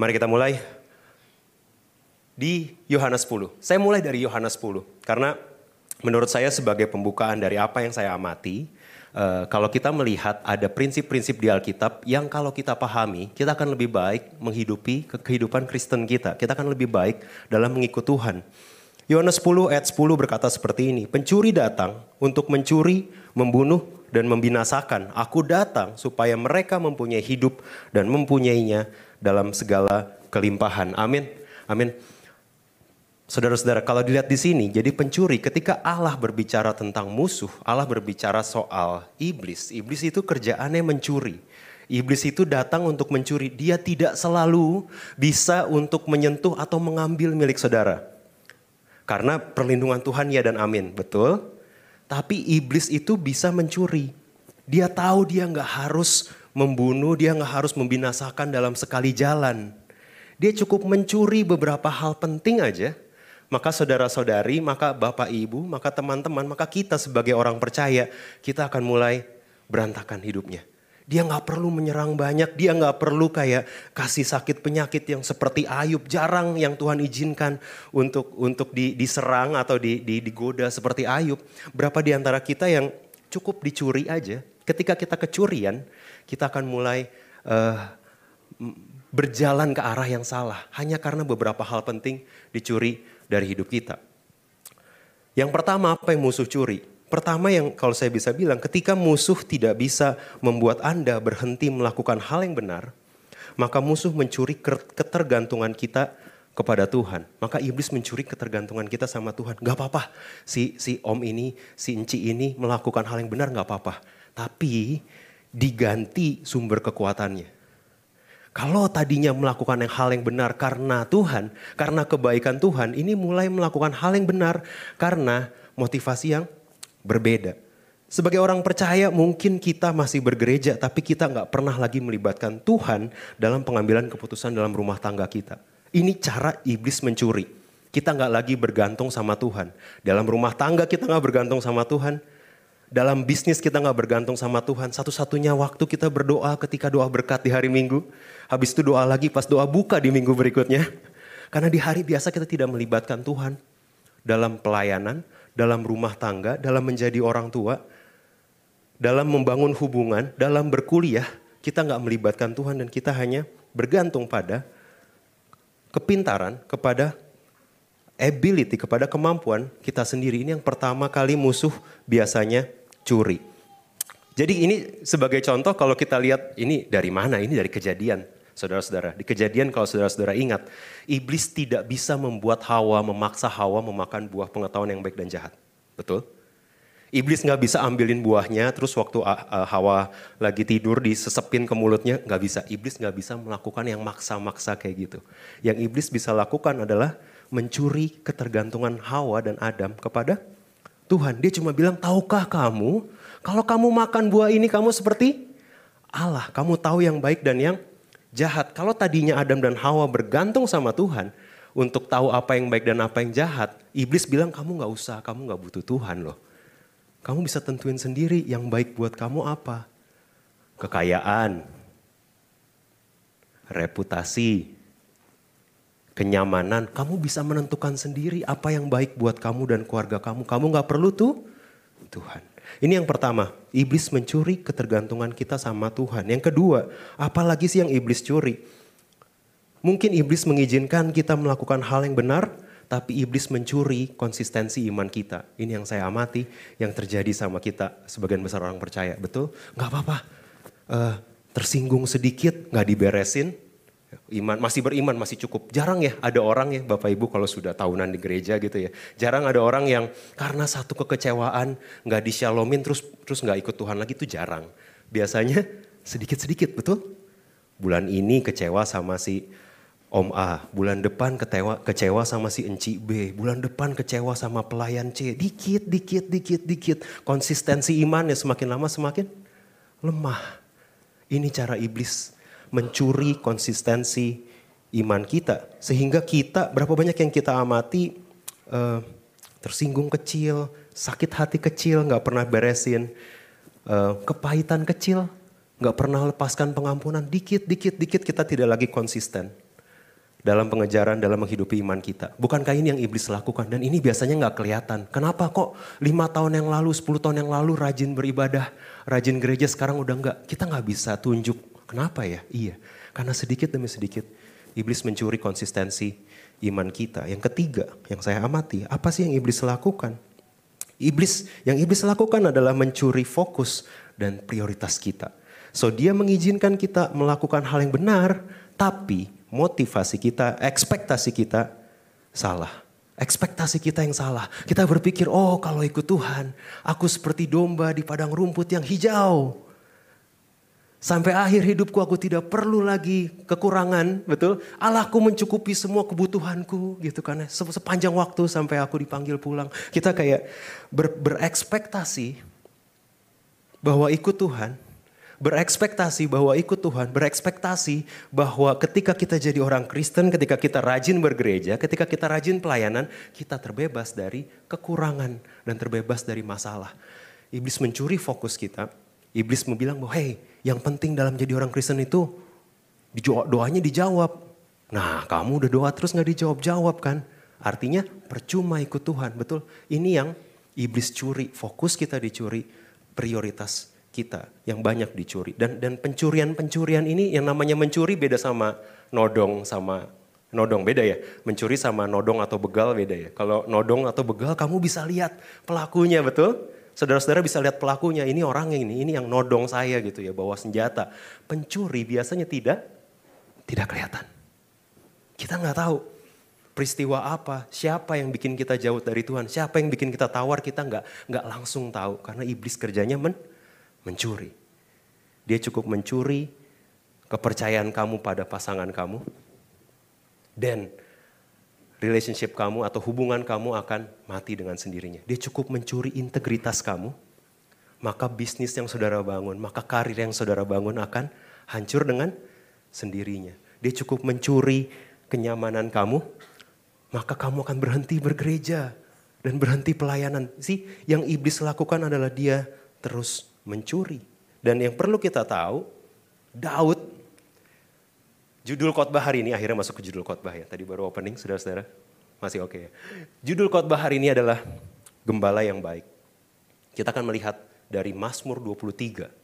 Mari kita mulai di Yohanes 10. Saya mulai dari Yohanes 10 karena menurut saya sebagai pembukaan dari apa yang saya amati, uh, kalau kita melihat ada prinsip-prinsip di Alkitab yang kalau kita pahami, kita akan lebih baik menghidupi kehidupan Kristen kita. Kita akan lebih baik dalam mengikut Tuhan. Yohanes 10 ayat 10 berkata seperti ini, pencuri datang untuk mencuri, membunuh, dan membinasakan. Aku datang supaya mereka mempunyai hidup dan mempunyainya dalam segala kelimpahan. Amin. Amin. Saudara-saudara, kalau dilihat di sini, jadi pencuri ketika Allah berbicara tentang musuh, Allah berbicara soal iblis. Iblis itu kerjaannya mencuri. Iblis itu datang untuk mencuri. Dia tidak selalu bisa untuk menyentuh atau mengambil milik saudara. Karena perlindungan Tuhan ya dan amin, betul? Tapi iblis itu bisa mencuri. Dia tahu dia nggak harus membunuh, dia nggak harus membinasakan dalam sekali jalan. Dia cukup mencuri beberapa hal penting aja. Maka saudara-saudari, maka bapak ibu, maka teman-teman, maka kita sebagai orang percaya, kita akan mulai berantakan hidupnya. Dia nggak perlu menyerang banyak, dia nggak perlu kayak kasih sakit penyakit yang seperti Ayub. Jarang yang Tuhan izinkan untuk untuk di, diserang atau di, di, digoda seperti Ayub. Berapa di antara kita yang cukup dicuri aja. Ketika kita kecurian, kita akan mulai uh, berjalan ke arah yang salah. Hanya karena beberapa hal penting dicuri dari hidup kita. Yang pertama apa yang musuh curi? Pertama yang kalau saya bisa bilang ketika musuh tidak bisa membuat Anda berhenti melakukan hal yang benar, maka musuh mencuri ketergantungan kita kepada Tuhan. Maka iblis mencuri ketergantungan kita sama Tuhan. Gak apa-apa si, si om ini, si enci ini melakukan hal yang benar gak apa-apa. Tapi diganti sumber kekuatannya. Kalau tadinya melakukan yang hal yang benar karena Tuhan, karena kebaikan Tuhan, ini mulai melakukan hal yang benar karena motivasi yang berbeda. Sebagai orang percaya mungkin kita masih bergereja tapi kita nggak pernah lagi melibatkan Tuhan dalam pengambilan keputusan dalam rumah tangga kita. Ini cara iblis mencuri. Kita nggak lagi bergantung sama Tuhan. Dalam rumah tangga kita nggak bergantung sama Tuhan. Dalam bisnis kita nggak bergantung sama Tuhan. Satu-satunya waktu kita berdoa ketika doa berkat di hari Minggu. Habis itu doa lagi pas doa buka di minggu berikutnya. Karena di hari biasa kita tidak melibatkan Tuhan. Dalam pelayanan, dalam rumah tangga, dalam menjadi orang tua, dalam membangun hubungan, dalam berkuliah, kita nggak melibatkan Tuhan dan kita hanya bergantung pada kepintaran, kepada ability, kepada kemampuan kita sendiri. Ini yang pertama kali musuh biasanya curi. Jadi ini sebagai contoh kalau kita lihat ini dari mana? Ini dari kejadian saudara-saudara. Di kejadian kalau saudara-saudara ingat, iblis tidak bisa membuat Hawa, memaksa Hawa memakan buah pengetahuan yang baik dan jahat. Betul? Iblis nggak bisa ambilin buahnya, terus waktu ah, ah, Hawa lagi tidur disesepin ke mulutnya, nggak bisa. Iblis nggak bisa melakukan yang maksa-maksa kayak gitu. Yang iblis bisa lakukan adalah mencuri ketergantungan Hawa dan Adam kepada Tuhan. Dia cuma bilang, tahukah kamu, kalau kamu makan buah ini kamu seperti Allah. Kamu tahu yang baik dan yang jahat. Kalau tadinya Adam dan Hawa bergantung sama Tuhan untuk tahu apa yang baik dan apa yang jahat, iblis bilang kamu nggak usah, kamu nggak butuh Tuhan loh. Kamu bisa tentuin sendiri yang baik buat kamu apa. Kekayaan, reputasi, kenyamanan. Kamu bisa menentukan sendiri apa yang baik buat kamu dan keluarga kamu. Kamu nggak perlu tuh Tuhan. Ini yang pertama, iblis mencuri ketergantungan kita sama Tuhan. Yang kedua, apalagi sih yang iblis curi? Mungkin iblis mengizinkan kita melakukan hal yang benar, tapi iblis mencuri konsistensi iman kita. Ini yang saya amati, yang terjadi sama kita sebagian besar orang percaya. Betul? Gak apa-apa. Uh, tersinggung sedikit, gak diberesin, Iman masih beriman masih cukup. Jarang ya ada orang ya Bapak Ibu kalau sudah tahunan di gereja gitu ya. Jarang ada orang yang karena satu kekecewaan nggak disyalomin terus terus nggak ikut Tuhan lagi itu jarang. Biasanya sedikit-sedikit betul. Bulan ini kecewa sama si Om A, bulan depan kecewa, kecewa sama si Enci B, bulan depan kecewa sama pelayan C. Dikit, dikit, dikit, dikit. Konsistensi imannya semakin lama semakin lemah. Ini cara iblis mencuri konsistensi iman kita. Sehingga kita, berapa banyak yang kita amati uh, tersinggung kecil, sakit hati kecil, gak pernah beresin. Uh, kepahitan kecil, gak pernah lepaskan pengampunan. Dikit, dikit, dikit kita tidak lagi konsisten dalam pengejaran, dalam menghidupi iman kita. Bukankah ini yang iblis lakukan? Dan ini biasanya nggak kelihatan. Kenapa kok lima tahun yang lalu, 10 tahun yang lalu rajin beribadah, rajin gereja sekarang udah nggak? Kita nggak bisa tunjuk. Kenapa ya? Iya, karena sedikit demi sedikit iblis mencuri konsistensi iman kita. Yang ketiga, yang saya amati, apa sih yang iblis lakukan? Iblis, yang iblis lakukan adalah mencuri fokus dan prioritas kita. So dia mengizinkan kita melakukan hal yang benar, tapi motivasi kita, ekspektasi kita salah. Ekspektasi kita yang salah. Kita berpikir, oh kalau ikut Tuhan, aku seperti domba di padang rumput yang hijau. Sampai akhir hidupku aku tidak perlu lagi kekurangan, betul? Allahku mencukupi semua kebutuhanku gitu kan. Sepanjang waktu sampai aku dipanggil pulang. Kita kayak ber, berekspektasi bahwa ikut Tuhan berekspektasi bahwa ikut Tuhan, berekspektasi bahwa ketika kita jadi orang Kristen, ketika kita rajin bergereja, ketika kita rajin pelayanan, kita terbebas dari kekurangan dan terbebas dari masalah. Iblis mencuri fokus kita. Iblis bilang bahwa, hey, yang penting dalam jadi orang Kristen itu doanya dijawab. Nah, kamu udah doa terus gak dijawab-jawab kan? Artinya percuma ikut Tuhan, betul? Ini yang iblis curi, fokus kita dicuri, prioritas kita yang banyak dicuri. Dan dan pencurian-pencurian ini yang namanya mencuri beda sama nodong sama nodong beda ya. Mencuri sama nodong atau begal beda ya. Kalau nodong atau begal kamu bisa lihat pelakunya betul? Saudara-saudara bisa lihat pelakunya, ini orang ini, ini yang nodong saya gitu ya, bawa senjata. Pencuri biasanya tidak tidak kelihatan. Kita nggak tahu peristiwa apa, siapa yang bikin kita jauh dari Tuhan, siapa yang bikin kita tawar, kita nggak nggak langsung tahu karena iblis kerjanya men mencuri. Dia cukup mencuri kepercayaan kamu pada pasangan kamu. Dan relationship kamu atau hubungan kamu akan mati dengan sendirinya. Dia cukup mencuri integritas kamu. Maka bisnis yang saudara bangun, maka karir yang saudara bangun akan hancur dengan sendirinya. Dia cukup mencuri kenyamanan kamu, maka kamu akan berhenti bergereja dan berhenti pelayanan. Sih, yang iblis lakukan adalah dia terus mencuri. Dan yang perlu kita tahu, Daud, judul khotbah hari ini akhirnya masuk ke judul khotbah ya. Tadi baru opening, saudara-saudara. Masih oke okay ya. Judul khotbah hari ini adalah Gembala yang Baik. Kita akan melihat dari Mazmur 23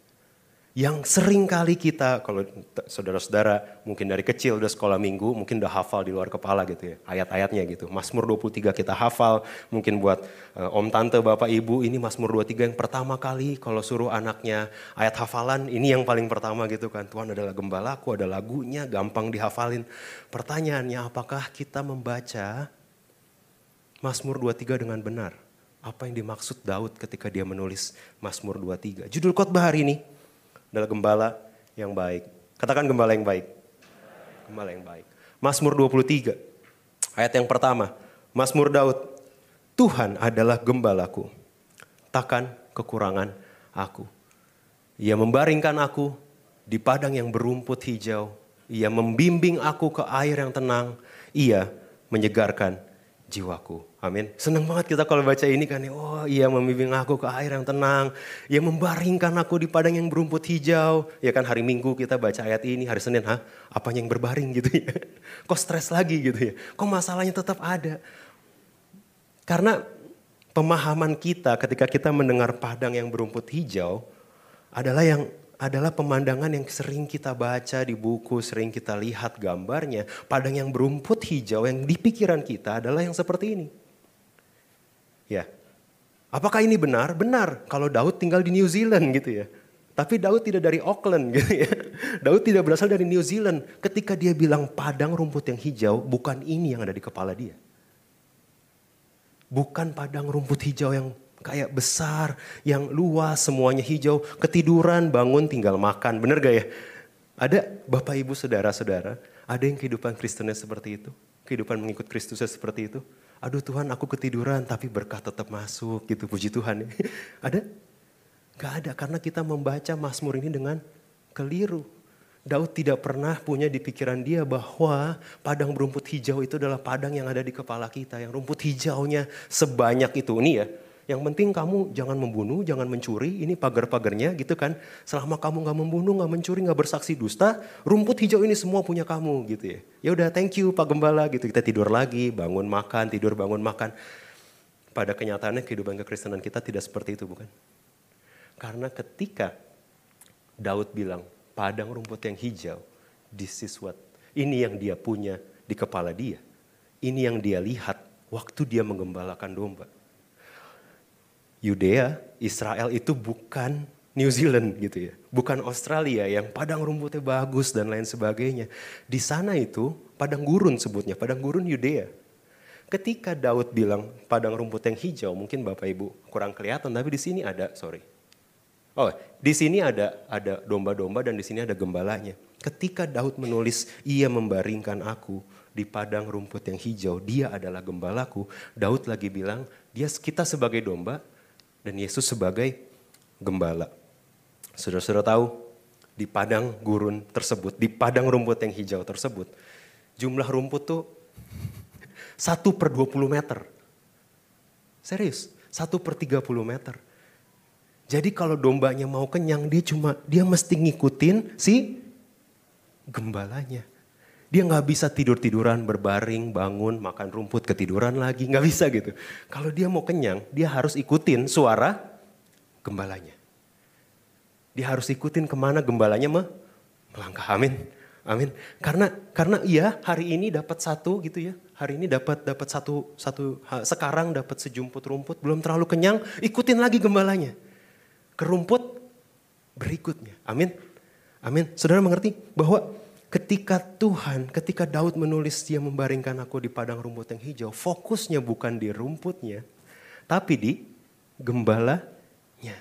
yang sering kali kita, kalau saudara-saudara mungkin dari kecil udah sekolah minggu, mungkin udah hafal di luar kepala gitu ya, ayat-ayatnya gitu. Mazmur 23 kita hafal, mungkin buat uh, om, tante, bapak, ibu, ini Mazmur 23 yang pertama kali kalau suruh anaknya ayat hafalan, ini yang paling pertama gitu kan. Tuhan adalah gembalaku, ada lagunya, gampang dihafalin. Pertanyaannya apakah kita membaca Mazmur 23 dengan benar? Apa yang dimaksud Daud ketika dia menulis Mazmur 23? Judul khotbah hari ini, adalah gembala yang baik. Katakan gembala yang baik. Gembala yang baik. Mazmur 23 ayat yang pertama. Mazmur Daud. Tuhan adalah gembalaku. Takkan kekurangan aku. Ia membaringkan aku di padang yang berumput hijau. Ia membimbing aku ke air yang tenang. Ia menyegarkan jiwaku. Amin. Senang banget kita kalau baca ini kan. Oh ia membimbing aku ke air yang tenang. Ia membaringkan aku di padang yang berumput hijau. Ya kan hari Minggu kita baca ayat ini. Hari Senin, ha? Apa yang berbaring gitu ya. Kok stres lagi gitu ya. Kok masalahnya tetap ada. Karena pemahaman kita ketika kita mendengar padang yang berumput hijau. Adalah yang adalah pemandangan yang sering kita baca di buku, sering kita lihat gambarnya. Padang yang berumput hijau yang di pikiran kita adalah yang seperti ini. Ya. Apakah ini benar? Benar. Kalau Daud tinggal di New Zealand gitu ya. Tapi Daud tidak dari Auckland gitu ya. Daud tidak berasal dari New Zealand. Ketika dia bilang padang rumput yang hijau, bukan ini yang ada di kepala dia. Bukan padang rumput hijau yang kayak besar, yang luas, semuanya hijau. Ketiduran, bangun, tinggal makan. Bener gak ya? Ada Bapak Ibu Saudara-saudara, ada yang kehidupan Kristennya seperti itu. Kehidupan mengikut Kristusnya seperti itu. Aduh Tuhan aku ketiduran tapi berkah tetap masuk gitu puji Tuhan. ada? Gak ada karena kita membaca Mazmur ini dengan keliru. Daud tidak pernah punya di pikiran dia bahwa padang berumput hijau itu adalah padang yang ada di kepala kita. Yang rumput hijaunya sebanyak itu. Ini ya, yang penting kamu jangan membunuh, jangan mencuri. Ini pagar-pagarnya gitu kan. Selama kamu nggak membunuh, nggak mencuri, nggak bersaksi dusta, rumput hijau ini semua punya kamu gitu ya. Ya udah, thank you Pak Gembala gitu. Kita tidur lagi, bangun makan, tidur bangun makan. Pada kenyataannya kehidupan kekristenan kita tidak seperti itu bukan? Karena ketika Daud bilang, padang rumput yang hijau, this is what. Ini yang dia punya di kepala dia. Ini yang dia lihat waktu dia menggembalakan domba Yudea, Israel itu bukan New Zealand gitu ya. Bukan Australia yang padang rumputnya bagus dan lain sebagainya. Di sana itu padang gurun sebutnya, padang gurun Yudea. Ketika Daud bilang padang rumput yang hijau, mungkin Bapak Ibu kurang kelihatan, tapi di sini ada, sorry. Oh, di sini ada ada domba-domba dan di sini ada gembalanya. Ketika Daud menulis, ia membaringkan aku di padang rumput yang hijau, dia adalah gembalaku. Daud lagi bilang, dia kita sebagai domba, dan Yesus sebagai gembala. Saudara-saudara tahu, di padang gurun tersebut, di padang rumput yang hijau tersebut, jumlah rumput tuh satu per 20 meter. Serius, satu per 30 meter. Jadi kalau dombanya mau kenyang, dia cuma dia mesti ngikutin si gembalanya. Dia nggak bisa tidur-tiduran, berbaring, bangun, makan rumput, ketiduran lagi. Nggak bisa gitu. Kalau dia mau kenyang, dia harus ikutin suara gembalanya. Dia harus ikutin ke mana gembalanya melangkah. Amin. Amin. Karena karena iya hari ini dapat satu gitu ya. Hari ini dapat dapat satu satu sekarang dapat sejumput rumput belum terlalu kenyang, ikutin lagi gembalanya. Ke rumput berikutnya. Amin. Amin. Saudara mengerti bahwa Ketika Tuhan, ketika Daud menulis dia membaringkan aku di padang rumput yang hijau, fokusnya bukan di rumputnya, tapi di gembalanya.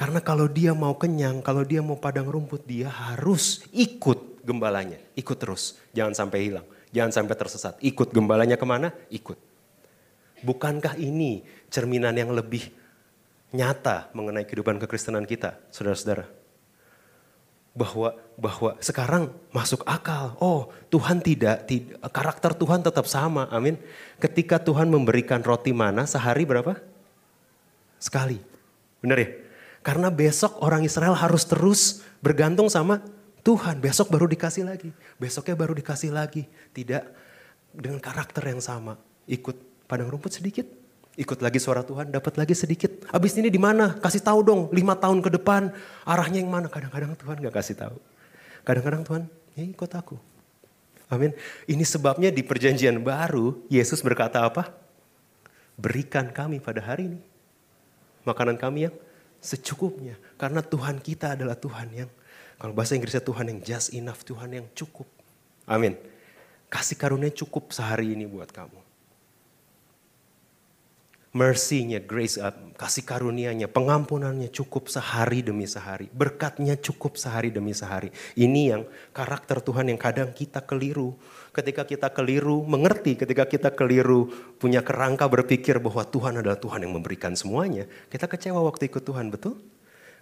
Karena kalau dia mau kenyang, kalau dia mau padang rumput, dia harus ikut gembalanya. Ikut terus, jangan sampai hilang, jangan sampai tersesat. Ikut gembalanya ke mana? Ikut. Bukankah ini cerminan yang lebih nyata mengenai kehidupan kekristenan kita, saudara-saudara? Bahwa bahwa sekarang masuk akal. Oh, Tuhan tidak, tidak karakter Tuhan tetap sama. Amin. Ketika Tuhan memberikan roti mana sehari berapa? Sekali. Benar ya? Karena besok orang Israel harus terus bergantung sama Tuhan. Besok baru dikasih lagi. Besoknya baru dikasih lagi. Tidak dengan karakter yang sama. Ikut padang rumput sedikit, ikut lagi suara Tuhan, dapat lagi sedikit. Abis ini di mana? Kasih tahu dong, lima tahun ke depan arahnya yang mana? Kadang-kadang Tuhan gak kasih tahu. Kadang-kadang Tuhan, ya ikut aku. Amin. Ini sebabnya di perjanjian baru Yesus berkata apa? Berikan kami pada hari ini makanan kami yang secukupnya. Karena Tuhan kita adalah Tuhan yang, kalau bahasa Inggrisnya Tuhan yang just enough, Tuhan yang cukup. Amin. Kasih karunia cukup sehari ini buat kamu mercy-nya, grace, uh, kasih karunia-nya, pengampunannya cukup sehari demi sehari. Berkatnya cukup sehari demi sehari. Ini yang karakter Tuhan yang kadang kita keliru. Ketika kita keliru, mengerti ketika kita keliru, punya kerangka berpikir bahwa Tuhan adalah Tuhan yang memberikan semuanya. Kita kecewa waktu ikut Tuhan, betul?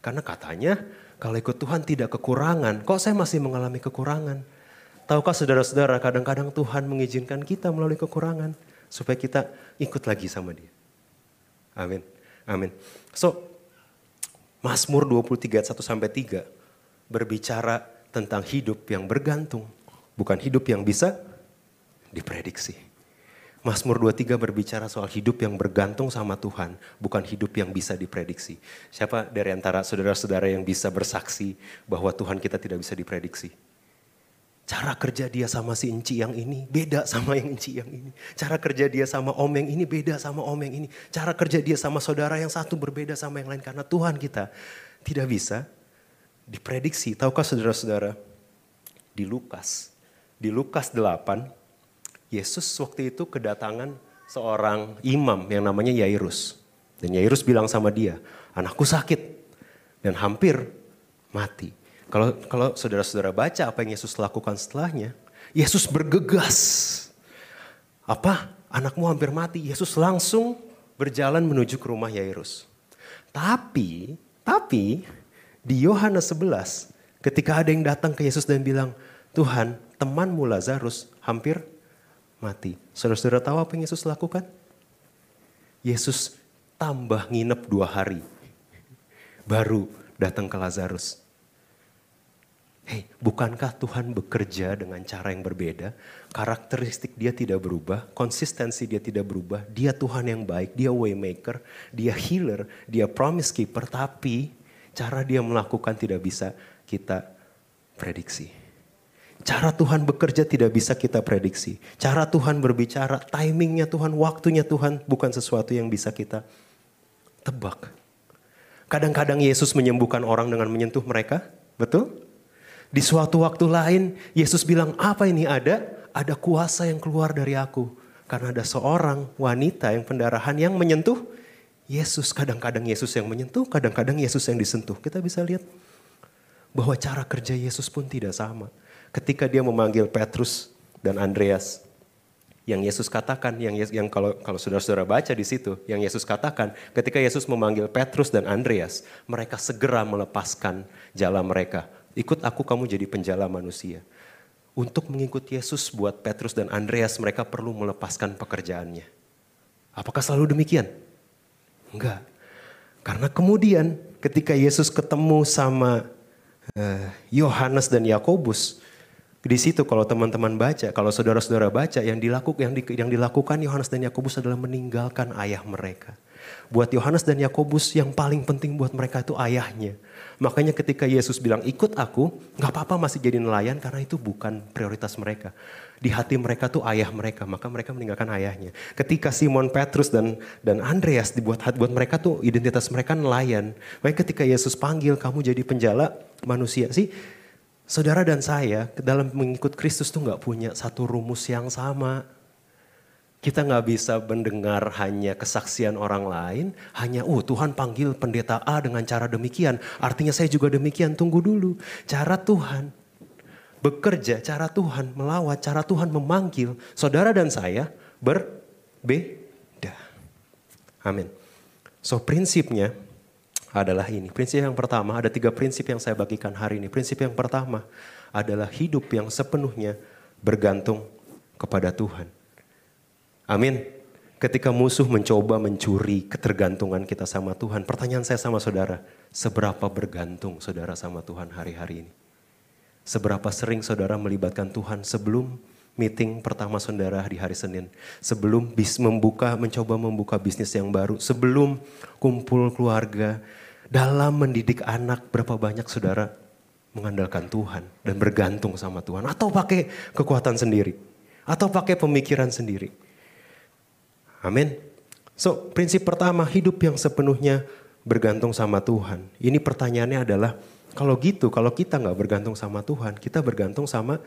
Karena katanya kalau ikut Tuhan tidak kekurangan. Kok saya masih mengalami kekurangan? Tahukah saudara-saudara kadang-kadang Tuhan mengizinkan kita melalui kekurangan. Supaya kita ikut lagi sama dia. Amin. Amin. So, Mazmur 23 1 sampai 3 berbicara tentang hidup yang bergantung, bukan hidup yang bisa diprediksi. Mazmur 23 berbicara soal hidup yang bergantung sama Tuhan, bukan hidup yang bisa diprediksi. Siapa dari antara saudara-saudara yang bisa bersaksi bahwa Tuhan kita tidak bisa diprediksi? Cara kerja dia sama si Enci yang ini beda sama yang Enci yang ini. Cara kerja dia sama om yang ini beda sama om yang ini. Cara kerja dia sama saudara yang satu berbeda sama yang lain. Karena Tuhan kita tidak bisa diprediksi. Tahukah saudara-saudara? Di Lukas, di Lukas 8, Yesus waktu itu kedatangan seorang imam yang namanya Yairus. Dan Yairus bilang sama dia, anakku sakit dan hampir mati. Kalau kalau saudara-saudara baca apa yang Yesus lakukan setelahnya, Yesus bergegas. Apa? Anakmu hampir mati. Yesus langsung berjalan menuju ke rumah Yairus. Tapi, tapi di Yohanes 11 ketika ada yang datang ke Yesus dan bilang, "Tuhan, temanmu Lazarus hampir mati." Saudara-saudara tahu apa yang Yesus lakukan? Yesus tambah nginep dua hari. Baru datang ke Lazarus. Hei, bukankah Tuhan bekerja dengan cara yang berbeda? Karakteristik dia tidak berubah, konsistensi dia tidak berubah. Dia Tuhan yang baik, dia waymaker, dia healer, dia promise keeper. Tapi cara dia melakukan tidak bisa kita prediksi. Cara Tuhan bekerja tidak bisa kita prediksi. Cara Tuhan berbicara, timingnya Tuhan, waktunya Tuhan bukan sesuatu yang bisa kita tebak. Kadang-kadang Yesus menyembuhkan orang dengan menyentuh mereka, betul? Di suatu waktu lain Yesus bilang apa ini ada? Ada kuasa yang keluar dari aku. Karena ada seorang wanita yang pendarahan yang menyentuh Yesus. Kadang-kadang Yesus yang menyentuh, kadang-kadang Yesus yang disentuh. Kita bisa lihat bahwa cara kerja Yesus pun tidak sama. Ketika dia memanggil Petrus dan Andreas, yang Yesus katakan, yang yang kalau kalau saudara-saudara baca di situ, yang Yesus katakan, ketika Yesus memanggil Petrus dan Andreas, mereka segera melepaskan jala mereka Ikut aku kamu jadi penjala manusia. Untuk mengikut Yesus buat Petrus dan Andreas mereka perlu melepaskan pekerjaannya. Apakah selalu demikian? Enggak. Karena kemudian ketika Yesus ketemu sama eh, Yohanes uh, dan Yakobus, di situ kalau teman-teman baca, kalau saudara-saudara baca yang dilakukan yang, di, yang dilakukan Yohanes dan Yakobus adalah meninggalkan ayah mereka. Buat Yohanes dan Yakobus yang paling penting buat mereka itu ayahnya. Makanya ketika Yesus bilang ikut aku, nggak apa-apa masih jadi nelayan karena itu bukan prioritas mereka. Di hati mereka tuh ayah mereka, maka mereka meninggalkan ayahnya. Ketika Simon Petrus dan dan Andreas dibuat buat mereka tuh identitas mereka nelayan. Makanya ketika Yesus panggil kamu jadi penjala manusia sih, saudara dan saya dalam mengikut Kristus tuh nggak punya satu rumus yang sama. Kita nggak bisa mendengar hanya kesaksian orang lain, hanya oh Tuhan panggil pendeta A dengan cara demikian, artinya saya juga demikian. Tunggu dulu, cara Tuhan bekerja, cara Tuhan melawat, cara Tuhan memanggil saudara dan saya berbeda. Amin. So prinsipnya adalah ini. Prinsip yang pertama, ada tiga prinsip yang saya bagikan hari ini. Prinsip yang pertama adalah hidup yang sepenuhnya bergantung kepada Tuhan. Amin. Ketika musuh mencoba mencuri ketergantungan kita sama Tuhan, pertanyaan saya sama saudara, seberapa bergantung saudara sama Tuhan hari-hari ini? Seberapa sering saudara melibatkan Tuhan sebelum meeting pertama saudara di hari Senin, sebelum bis membuka, mencoba membuka bisnis yang baru, sebelum kumpul keluarga, dalam mendidik anak berapa banyak saudara mengandalkan Tuhan dan bergantung sama Tuhan atau pakai kekuatan sendiri atau pakai pemikiran sendiri. Amin. So, prinsip pertama hidup yang sepenuhnya bergantung sama Tuhan. Ini pertanyaannya adalah kalau gitu, kalau kita nggak bergantung sama Tuhan, kita bergantung sama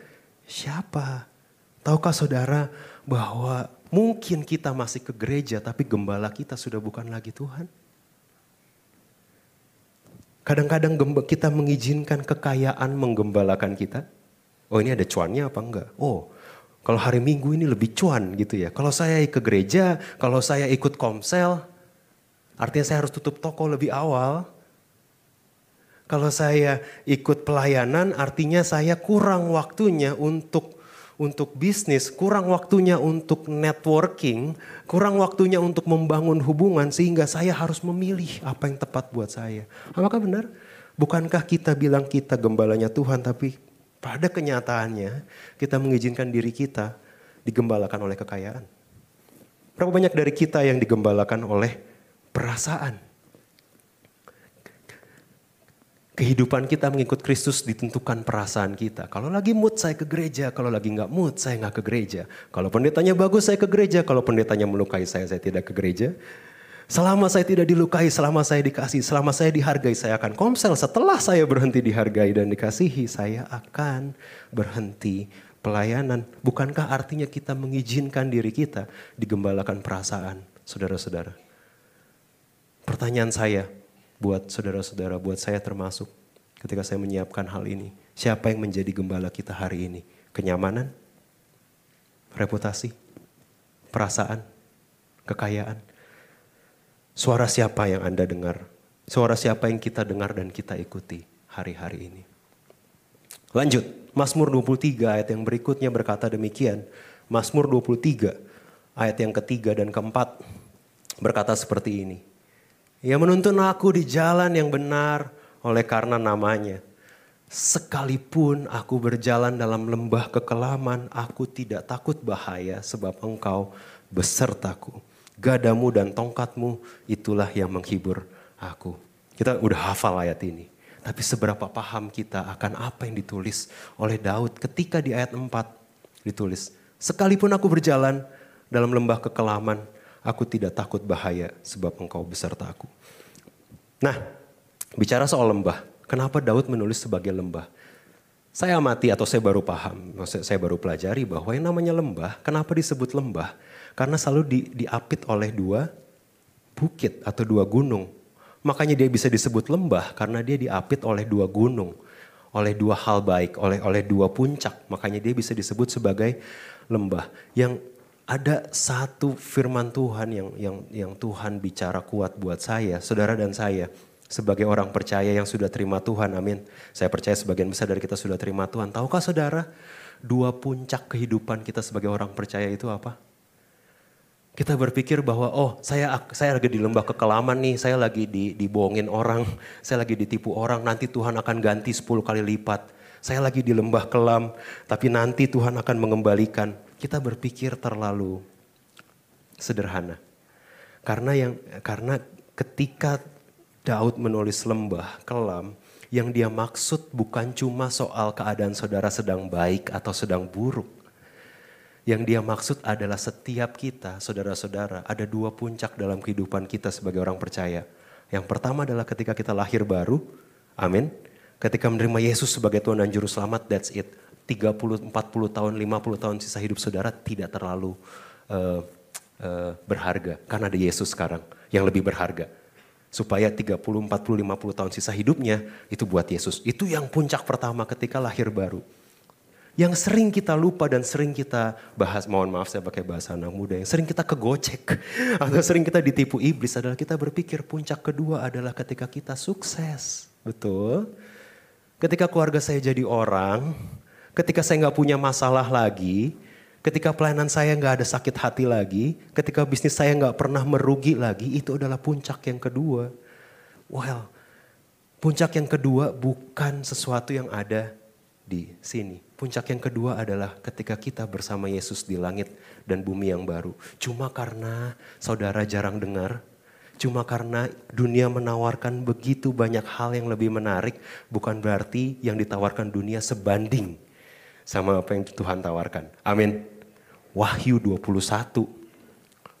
siapa? Tahukah saudara bahwa mungkin kita masih ke gereja tapi gembala kita sudah bukan lagi Tuhan? Kadang-kadang kita mengizinkan kekayaan menggembalakan kita. Oh ini ada cuannya apa enggak? Oh kalau hari Minggu ini lebih cuan gitu ya. Kalau saya ke gereja, kalau saya ikut komsel, artinya saya harus tutup toko lebih awal. Kalau saya ikut pelayanan, artinya saya kurang waktunya untuk untuk bisnis, kurang waktunya untuk networking, kurang waktunya untuk membangun hubungan sehingga saya harus memilih apa yang tepat buat saya. Apakah benar? Bukankah kita bilang kita gembalanya Tuhan tapi pada kenyataannya kita mengizinkan diri kita digembalakan oleh kekayaan. Berapa banyak dari kita yang digembalakan oleh perasaan? Kehidupan kita mengikut Kristus ditentukan perasaan kita. Kalau lagi mood saya ke gereja, kalau lagi nggak mood saya nggak ke gereja. Kalau pendetanya bagus saya ke gereja, kalau pendetanya melukai saya saya tidak ke gereja. Selama saya tidak dilukai, selama saya dikasih, selama saya dihargai, saya akan komsel. Setelah saya berhenti dihargai dan dikasihi, saya akan berhenti pelayanan. Bukankah artinya kita mengizinkan diri kita digembalakan perasaan, saudara-saudara? Pertanyaan saya buat saudara-saudara, buat saya termasuk. ketika saya menyiapkan hal ini. Siapa yang menjadi gembala kita hari ini? Kenyamanan? Reputasi? Perasaan? Kekayaan? Suara siapa yang Anda dengar? Suara siapa yang kita dengar dan kita ikuti hari-hari ini? Lanjut, Mazmur 23 ayat yang berikutnya berkata demikian. Mazmur 23 ayat yang ketiga dan keempat berkata seperti ini. Ia menuntun aku di jalan yang benar oleh karena namanya. Sekalipun aku berjalan dalam lembah kekelaman, aku tidak takut bahaya sebab engkau besertaku. Gadamu dan tongkatmu itulah yang menghibur aku. Kita udah hafal ayat ini. Tapi seberapa paham kita akan apa yang ditulis oleh Daud ketika di ayat 4 ditulis. Sekalipun aku berjalan dalam lembah kekelaman, aku tidak takut bahaya sebab engkau beserta aku. Nah, bicara soal lembah, kenapa Daud menulis sebagai lembah? Saya amati atau saya baru paham, saya baru pelajari bahwa yang namanya lembah, kenapa disebut lembah? Karena selalu di, diapit oleh dua bukit atau dua gunung. Makanya dia bisa disebut lembah karena dia diapit oleh dua gunung, oleh dua hal baik, oleh oleh dua puncak. Makanya dia bisa disebut sebagai lembah. Yang ada satu firman Tuhan yang yang yang Tuhan bicara kuat buat saya, saudara dan saya sebagai orang percaya yang sudah terima Tuhan, amin. Saya percaya sebagian besar dari kita sudah terima Tuhan. Tahukah saudara, dua puncak kehidupan kita sebagai orang percaya itu apa? Kita berpikir bahwa oh saya saya lagi di lembah kekelaman nih, saya lagi di, dibohongin orang, saya lagi ditipu orang, nanti Tuhan akan ganti 10 kali lipat. Saya lagi di lembah kelam, tapi nanti Tuhan akan mengembalikan. Kita berpikir terlalu sederhana. Karena yang karena ketika Daud menulis lembah kelam, yang dia maksud bukan cuma soal keadaan saudara sedang baik atau sedang buruk. Yang dia maksud adalah setiap kita, saudara-saudara, ada dua puncak dalam kehidupan kita sebagai orang percaya. Yang pertama adalah ketika kita lahir baru, amin. Ketika menerima Yesus sebagai Tuhan dan Juru Selamat, that's it. 30, 40 tahun, 50 tahun sisa hidup saudara tidak terlalu uh, uh, berharga. Karena ada Yesus sekarang yang lebih berharga supaya 30, 40, 50 tahun sisa hidupnya itu buat Yesus. Itu yang puncak pertama ketika lahir baru. Yang sering kita lupa dan sering kita bahas, mohon maaf saya pakai bahasa anak muda, yang sering kita kegocek atau sering kita ditipu iblis adalah kita berpikir puncak kedua adalah ketika kita sukses. Betul? Ketika keluarga saya jadi orang, ketika saya nggak punya masalah lagi, Ketika pelayanan saya nggak ada sakit hati lagi, ketika bisnis saya nggak pernah merugi lagi, itu adalah puncak yang kedua. Well, puncak yang kedua bukan sesuatu yang ada di sini. Puncak yang kedua adalah ketika kita bersama Yesus di langit dan bumi yang baru. Cuma karena saudara jarang dengar, cuma karena dunia menawarkan begitu banyak hal yang lebih menarik, bukan berarti yang ditawarkan dunia sebanding sama apa yang Tuhan tawarkan. Amin. Wahyu 21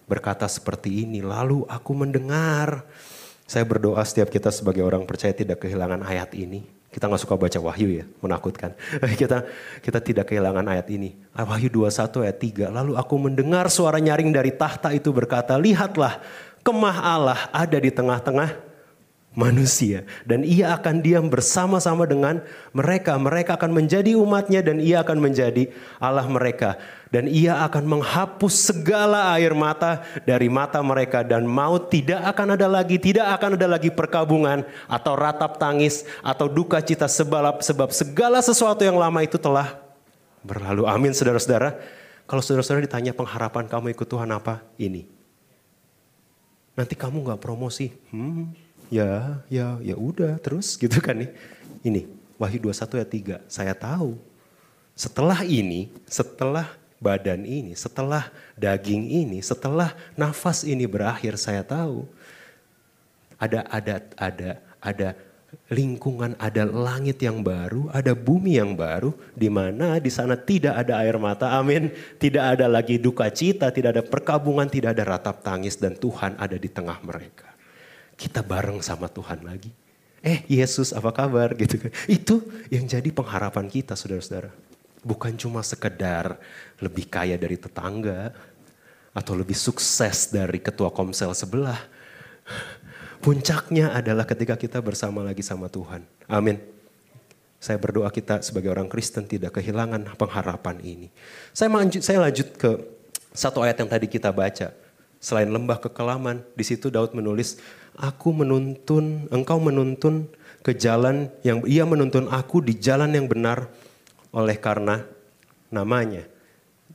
berkata seperti ini. Lalu aku mendengar. Saya berdoa setiap kita sebagai orang percaya tidak kehilangan ayat ini. Kita nggak suka baca Wahyu ya, menakutkan. kita kita tidak kehilangan ayat ini. Wahyu 21 ayat 3. Lalu aku mendengar suara nyaring dari tahta itu berkata, lihatlah kemah Allah ada di tengah-tengah manusia. Dan ia akan diam bersama-sama dengan mereka. Mereka akan menjadi umatnya dan ia akan menjadi Allah mereka. Dan ia akan menghapus segala air mata dari mata mereka. Dan maut tidak akan ada lagi, tidak akan ada lagi perkabungan atau ratap tangis atau duka cita sebalap sebab segala sesuatu yang lama itu telah berlalu. Amin saudara-saudara. Kalau saudara-saudara ditanya pengharapan kamu ikut Tuhan apa? Ini. Nanti kamu gak promosi. Hmm, ya, ya, ya udah terus gitu kan nih. Ini Wahyu 21 ayat 3, saya tahu. Setelah ini, setelah badan ini, setelah daging ini, setelah nafas ini berakhir, saya tahu ada ada ada ada lingkungan, ada langit yang baru, ada bumi yang baru, di mana di sana tidak ada air mata, amin. Tidak ada lagi duka cita, tidak ada perkabungan, tidak ada ratap tangis, dan Tuhan ada di tengah mereka kita bareng sama Tuhan lagi. Eh Yesus apa kabar gitu kan. Itu yang jadi pengharapan kita saudara-saudara. Bukan cuma sekedar lebih kaya dari tetangga. Atau lebih sukses dari ketua komsel sebelah. Puncaknya adalah ketika kita bersama lagi sama Tuhan. Amin. Saya berdoa kita sebagai orang Kristen tidak kehilangan pengharapan ini. Saya lanjut, saya lanjut ke satu ayat yang tadi kita baca. Selain lembah kekelaman, di situ Daud menulis, Aku menuntun, engkau menuntun ke jalan yang, ia menuntun aku di jalan yang benar oleh karena namanya.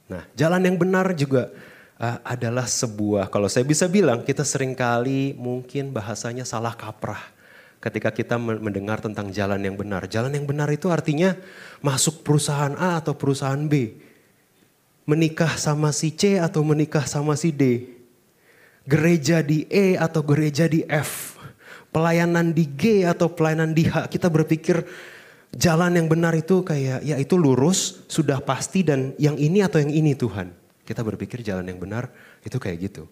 Nah, jalan yang benar juga uh, adalah sebuah, kalau saya bisa bilang, kita sering kali mungkin bahasanya salah kaprah ketika kita mendengar tentang jalan yang benar. Jalan yang benar itu artinya masuk perusahaan A atau perusahaan B. Menikah sama si C atau menikah sama si D. Gereja di E atau gereja di F. Pelayanan di G atau pelayanan di H. Kita berpikir jalan yang benar itu kayak ya itu lurus, sudah pasti dan yang ini atau yang ini Tuhan. Kita berpikir jalan yang benar itu kayak gitu.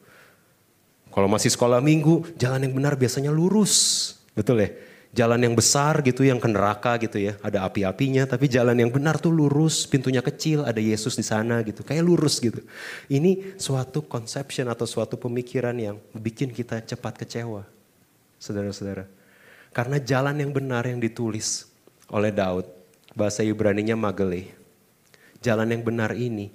Kalau masih sekolah minggu, jalan yang benar biasanya lurus. Betul ya? Jalan yang besar gitu yang ke neraka gitu ya. Ada api-apinya tapi jalan yang benar tuh lurus, pintunya kecil, ada Yesus di sana gitu. Kayak lurus gitu. Ini suatu conception atau suatu pemikiran yang bikin kita cepat kecewa. Saudara-saudara. Karena jalan yang benar yang ditulis oleh Daud, bahasa Ibrani-nya Magele. Jalan yang benar ini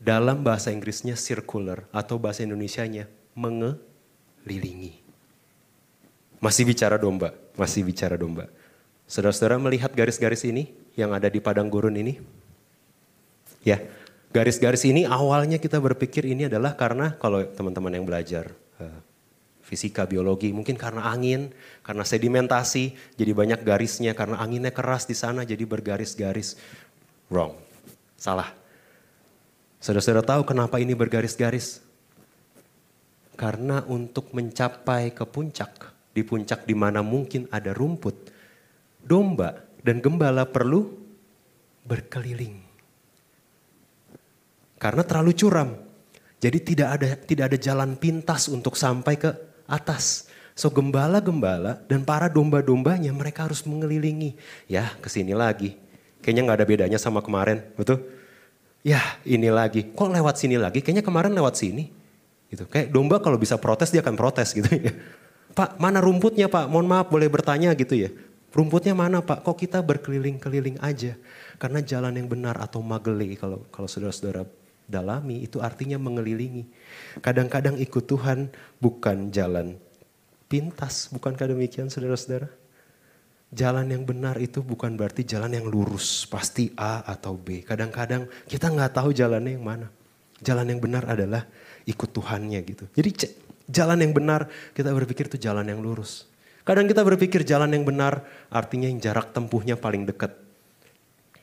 dalam bahasa Inggrisnya circular atau bahasa Indonesianya mengelilingi. Masih bicara domba, masih bicara domba. Saudara-saudara melihat garis-garis ini yang ada di padang gurun ini? Ya, garis-garis ini awalnya kita berpikir ini adalah karena kalau teman-teman yang belajar uh, fisika, biologi, mungkin karena angin, karena sedimentasi, jadi banyak garisnya, karena anginnya keras di sana jadi bergaris-garis. Wrong, salah. Saudara-saudara tahu kenapa ini bergaris-garis? Karena untuk mencapai ke puncak, di puncak di mana mungkin ada rumput, domba dan gembala perlu berkeliling. Karena terlalu curam. Jadi tidak ada tidak ada jalan pintas untuk sampai ke atas. So gembala-gembala dan para domba-dombanya mereka harus mengelilingi. Ya ke sini lagi. Kayaknya nggak ada bedanya sama kemarin, betul? Ya ini lagi. Kok lewat sini lagi? Kayaknya kemarin lewat sini. Gitu. Kayak domba kalau bisa protes dia akan protes gitu ya. Pak mana rumputnya Pak? Mohon maaf boleh bertanya gitu ya. Rumputnya mana Pak? Kok kita berkeliling-keliling aja? Karena jalan yang benar atau magele kalau kalau saudara-saudara dalami itu artinya mengelilingi. Kadang-kadang ikut Tuhan bukan jalan pintas, bukankah demikian saudara-saudara? Jalan yang benar itu bukan berarti jalan yang lurus, pasti A atau B. Kadang-kadang kita nggak tahu jalannya yang mana. Jalan yang benar adalah ikut Tuhannya gitu. Jadi Jalan yang benar kita berpikir itu jalan yang lurus. Kadang kita berpikir jalan yang benar artinya yang jarak tempuhnya paling dekat.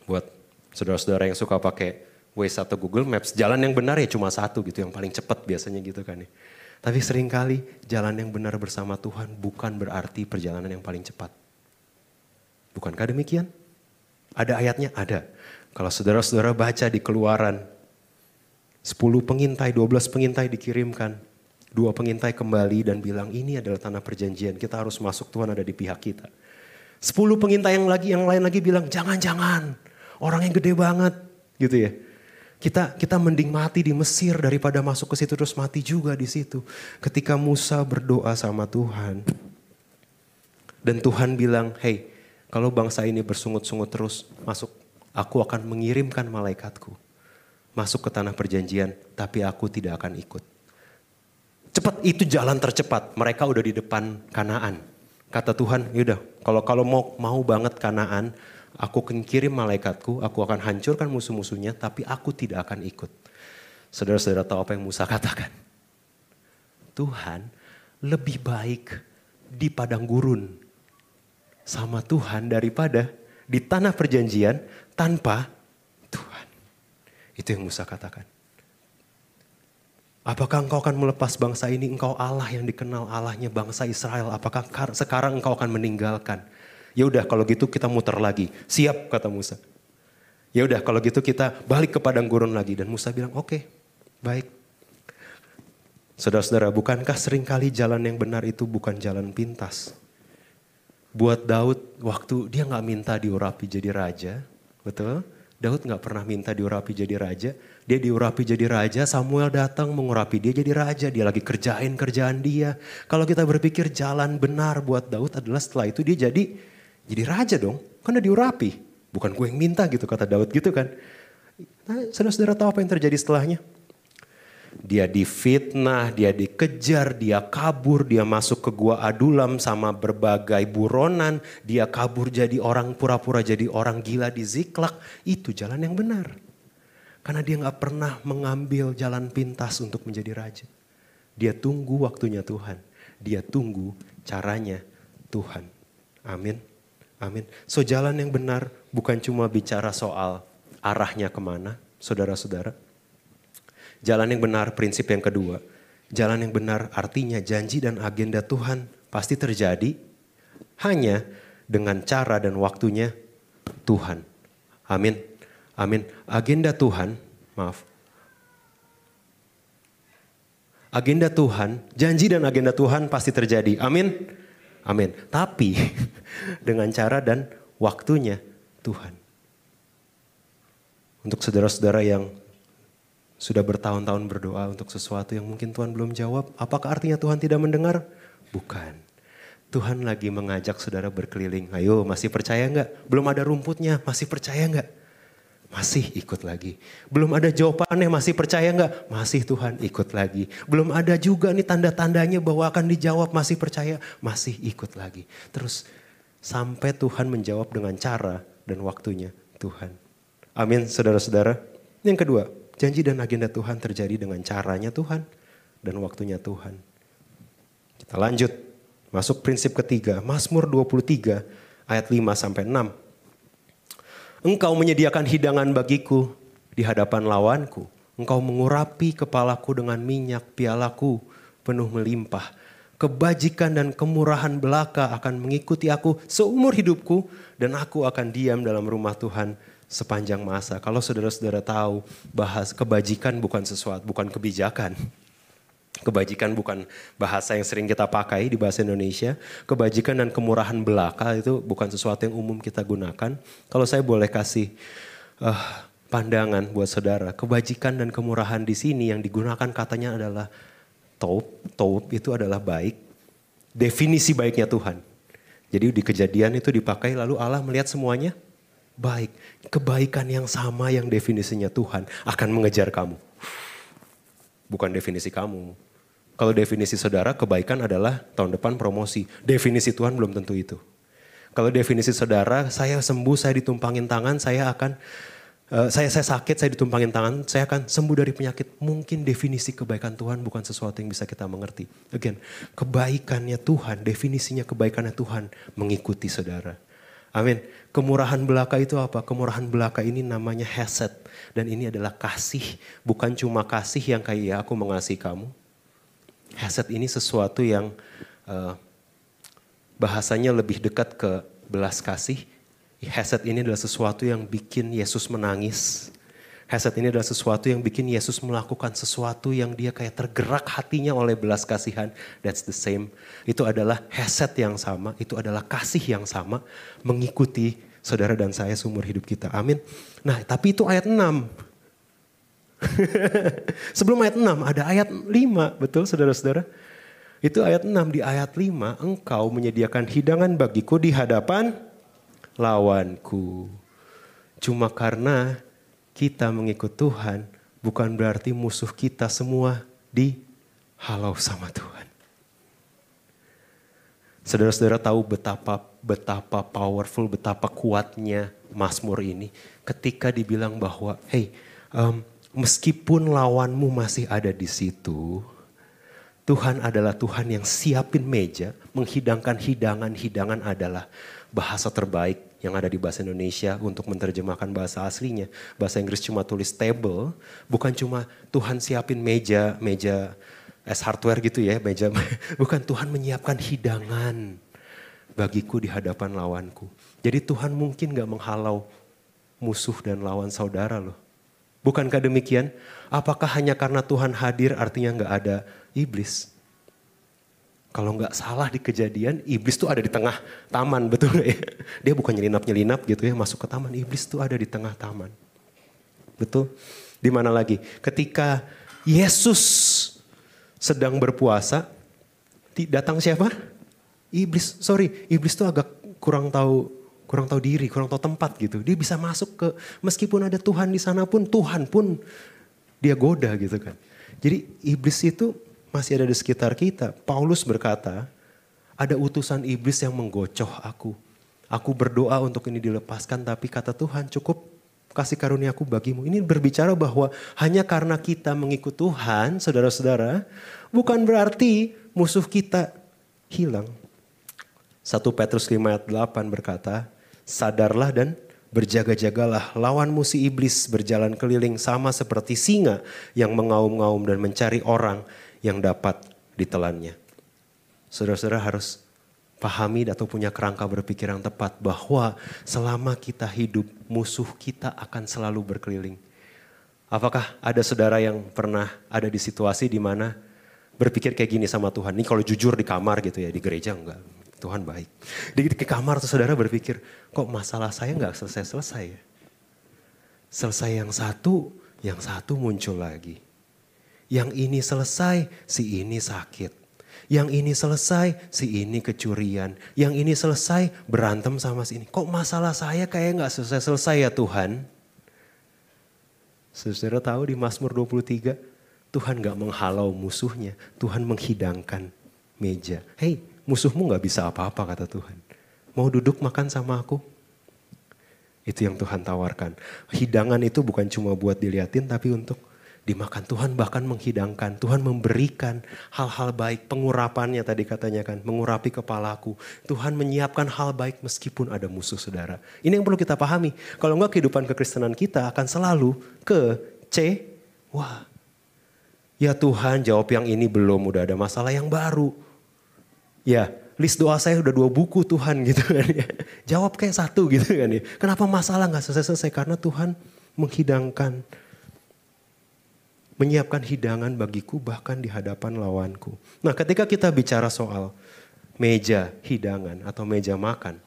Buat saudara-saudara yang suka pakai Waze atau Google Maps, jalan yang benar ya cuma satu gitu, yang paling cepat biasanya gitu kan ya. Tapi sering kali jalan yang benar bersama Tuhan bukan berarti perjalanan yang paling cepat. Bukankah demikian? Ada ayatnya? Ada. Kalau saudara-saudara baca di keluaran, 10 pengintai, 12 pengintai dikirimkan. Dua pengintai kembali dan bilang ini adalah tanah perjanjian. Kita harus masuk Tuhan ada di pihak kita. Sepuluh pengintai yang lagi yang lain lagi bilang jangan-jangan orang yang gede banget gitu ya. Kita kita mending mati di Mesir daripada masuk ke situ terus mati juga di situ. Ketika Musa berdoa sama Tuhan dan Tuhan bilang, "Hey, kalau bangsa ini bersungut-sungut terus masuk, aku akan mengirimkan malaikatku masuk ke tanah perjanjian, tapi aku tidak akan ikut." Cepat itu jalan tercepat. Mereka udah di depan Kanaan. Kata Tuhan, yaudah kalau kalau mau mau banget Kanaan, aku akan kirim malaikatku, aku akan hancurkan musuh-musuhnya, tapi aku tidak akan ikut. Saudara-saudara tahu apa yang Musa katakan? Tuhan lebih baik di padang gurun sama Tuhan daripada di tanah perjanjian tanpa Tuhan. Itu yang Musa katakan. Apakah engkau akan melepas bangsa ini? Engkau Allah yang dikenal Allahnya bangsa Israel. Apakah sekarang engkau akan meninggalkan? Ya udah kalau gitu kita muter lagi. Siap kata Musa. Ya udah kalau gitu kita balik ke padang gurun lagi dan Musa bilang oke okay, baik. Saudara-saudara bukankah sering kali jalan yang benar itu bukan jalan pintas? Buat Daud waktu dia nggak minta diurapi jadi raja, betul? Daud nggak pernah minta diurapi jadi raja. Dia diurapi jadi raja, Samuel datang mengurapi dia jadi raja. Dia lagi kerjain kerjaan dia. Kalau kita berpikir jalan benar buat Daud adalah setelah itu dia jadi jadi raja dong. Udah diurapi. Bukan gue yang minta gitu kata Daud gitu kan. Nah, saudara-saudara tahu apa yang terjadi setelahnya? Dia difitnah, dia dikejar, dia kabur, dia masuk ke gua Adulam sama berbagai buronan. Dia kabur jadi orang pura-pura jadi orang gila di Ziklak. Itu jalan yang benar. Karena dia nggak pernah mengambil jalan pintas untuk menjadi raja. Dia tunggu waktunya Tuhan. Dia tunggu caranya Tuhan. Amin. Amin. So jalan yang benar bukan cuma bicara soal arahnya ke mana, saudara-saudara. Jalan yang benar prinsip yang kedua. Jalan yang benar artinya janji dan agenda Tuhan pasti terjadi hanya dengan cara dan waktunya Tuhan. Amin. Amin. Agenda Tuhan, maaf. Agenda Tuhan, janji dan agenda Tuhan pasti terjadi. Amin. Amin. Tapi dengan cara dan waktunya Tuhan. Untuk saudara-saudara yang sudah bertahun-tahun berdoa untuk sesuatu yang mungkin Tuhan belum jawab, apakah artinya Tuhan tidak mendengar? Bukan. Tuhan lagi mengajak saudara berkeliling. Ayo masih percaya nggak? Belum ada rumputnya, masih percaya nggak? Masih ikut lagi. Belum ada jawabannya, masih percaya nggak? Masih Tuhan ikut lagi. Belum ada juga nih tanda-tandanya bahwa akan dijawab, masih percaya? Masih ikut lagi. Terus sampai Tuhan menjawab dengan cara dan waktunya Tuhan. Amin saudara-saudara. Yang kedua, janji dan agenda Tuhan terjadi dengan caranya Tuhan dan waktunya Tuhan. Kita lanjut, masuk prinsip ketiga, Mazmur 23 ayat 5 sampai 6. Engkau menyediakan hidangan bagiku di hadapan lawanku. Engkau mengurapi kepalaku dengan minyak, pialaku penuh melimpah. Kebajikan dan kemurahan belaka akan mengikuti aku seumur hidupku dan aku akan diam dalam rumah Tuhan sepanjang masa. Kalau saudara-saudara tahu bahas kebajikan bukan sesuatu, bukan kebijakan. Kebajikan bukan bahasa yang sering kita pakai di bahasa Indonesia. Kebajikan dan kemurahan belaka itu bukan sesuatu yang umum kita gunakan. Kalau saya boleh kasih uh, pandangan buat saudara, kebajikan dan kemurahan di sini yang digunakan katanya adalah taub. Taub itu adalah baik. Definisi baiknya Tuhan. Jadi di kejadian itu dipakai lalu Allah melihat semuanya baik. Kebaikan yang sama yang definisinya Tuhan akan mengejar kamu. Bukan definisi kamu, kalau definisi saudara, kebaikan adalah tahun depan promosi. Definisi Tuhan belum tentu itu. Kalau definisi saudara, saya sembuh, saya ditumpangin tangan, saya akan uh, saya saya sakit, saya ditumpangin tangan, saya akan sembuh dari penyakit. Mungkin definisi kebaikan Tuhan bukan sesuatu yang bisa kita mengerti. Again, kebaikannya Tuhan, definisinya kebaikannya Tuhan mengikuti saudara. Amin. Kemurahan belaka itu apa? Kemurahan belaka ini namanya heset. Dan ini adalah kasih. Bukan cuma kasih yang kayak ya aku mengasihi kamu Haset ini sesuatu yang uh, bahasanya lebih dekat ke belas kasih. Haset ini adalah sesuatu yang bikin Yesus menangis. Haset ini adalah sesuatu yang bikin Yesus melakukan sesuatu yang dia kayak tergerak hatinya oleh belas kasihan. That's the same. Itu adalah haset yang sama, itu adalah kasih yang sama mengikuti saudara dan saya seumur hidup kita. Amin. Nah, tapi itu ayat 6. Sebelum ayat 6 ada ayat 5, betul saudara-saudara? Itu ayat 6, di ayat 5 engkau menyediakan hidangan bagiku di hadapan lawanku. Cuma karena kita mengikut Tuhan bukan berarti musuh kita semua di halau sama Tuhan. Saudara-saudara tahu betapa betapa powerful, betapa kuatnya Mazmur ini ketika dibilang bahwa hey um, meskipun lawanmu masih ada di situ, Tuhan adalah Tuhan yang siapin meja, menghidangkan hidangan-hidangan adalah bahasa terbaik yang ada di bahasa Indonesia untuk menerjemahkan bahasa aslinya. Bahasa Inggris cuma tulis table, bukan cuma Tuhan siapin meja, meja es hardware gitu ya, meja. Bukan Tuhan menyiapkan hidangan bagiku di hadapan lawanku. Jadi Tuhan mungkin gak menghalau musuh dan lawan saudara loh. Bukankah demikian? Apakah hanya karena Tuhan hadir artinya nggak ada iblis? Kalau nggak salah di kejadian, iblis tuh ada di tengah taman, betul ya? Dia bukan nyelinap-nyelinap gitu ya, masuk ke taman. Iblis tuh ada di tengah taman. Betul? Di mana lagi? Ketika Yesus sedang berpuasa, datang siapa? Iblis. Sorry, iblis tuh agak kurang tahu kurang tahu diri, kurang tahu tempat gitu. Dia bisa masuk ke meskipun ada Tuhan di sana pun Tuhan pun dia goda gitu kan. Jadi iblis itu masih ada di sekitar kita. Paulus berkata, ada utusan iblis yang menggocoh aku. Aku berdoa untuk ini dilepaskan tapi kata Tuhan cukup kasih karuniaku bagimu. Ini berbicara bahwa hanya karena kita mengikut Tuhan, saudara-saudara, bukan berarti musuh kita hilang. 1 Petrus 5 ayat 8 berkata, sadarlah dan berjaga-jagalah. Lawan musi iblis berjalan keliling sama seperti singa yang mengaum-ngaum dan mencari orang yang dapat ditelannya. Saudara-saudara harus pahami atau punya kerangka berpikir yang tepat bahwa selama kita hidup musuh kita akan selalu berkeliling. Apakah ada saudara yang pernah ada di situasi di mana berpikir kayak gini sama Tuhan? Ini kalau jujur di kamar gitu ya, di gereja enggak. Tuhan baik. Di, di kamar tuh saudara berpikir, kok masalah saya nggak selesai-selesai ya? Selesai yang satu, yang satu muncul lagi. Yang ini selesai, si ini sakit. Yang ini selesai, si ini kecurian. Yang ini selesai, berantem sama si ini. Kok masalah saya kayak nggak selesai-selesai ya Tuhan? Saudara tahu di Mazmur 23, Tuhan gak menghalau musuhnya, Tuhan menghidangkan meja. Hei, musuhmu gak bisa apa-apa kata Tuhan. Mau duduk makan sama aku? Itu yang Tuhan tawarkan. Hidangan itu bukan cuma buat diliatin tapi untuk dimakan. Tuhan bahkan menghidangkan, Tuhan memberikan hal-hal baik, pengurapannya tadi katanya kan, mengurapi kepalaku. Tuhan menyiapkan hal baik meskipun ada musuh saudara. Ini yang perlu kita pahami. Kalau enggak kehidupan kekristenan kita akan selalu ke C, wah ya Tuhan jawab yang ini belum, udah ada masalah yang baru. Ya, list doa saya udah dua buku Tuhan gitu kan ya. Jawab kayak satu gitu kan ya. Kenapa masalah nggak selesai-selesai? Karena Tuhan menghidangkan, menyiapkan hidangan bagiku bahkan di hadapan lawanku. Nah ketika kita bicara soal meja hidangan atau meja makan.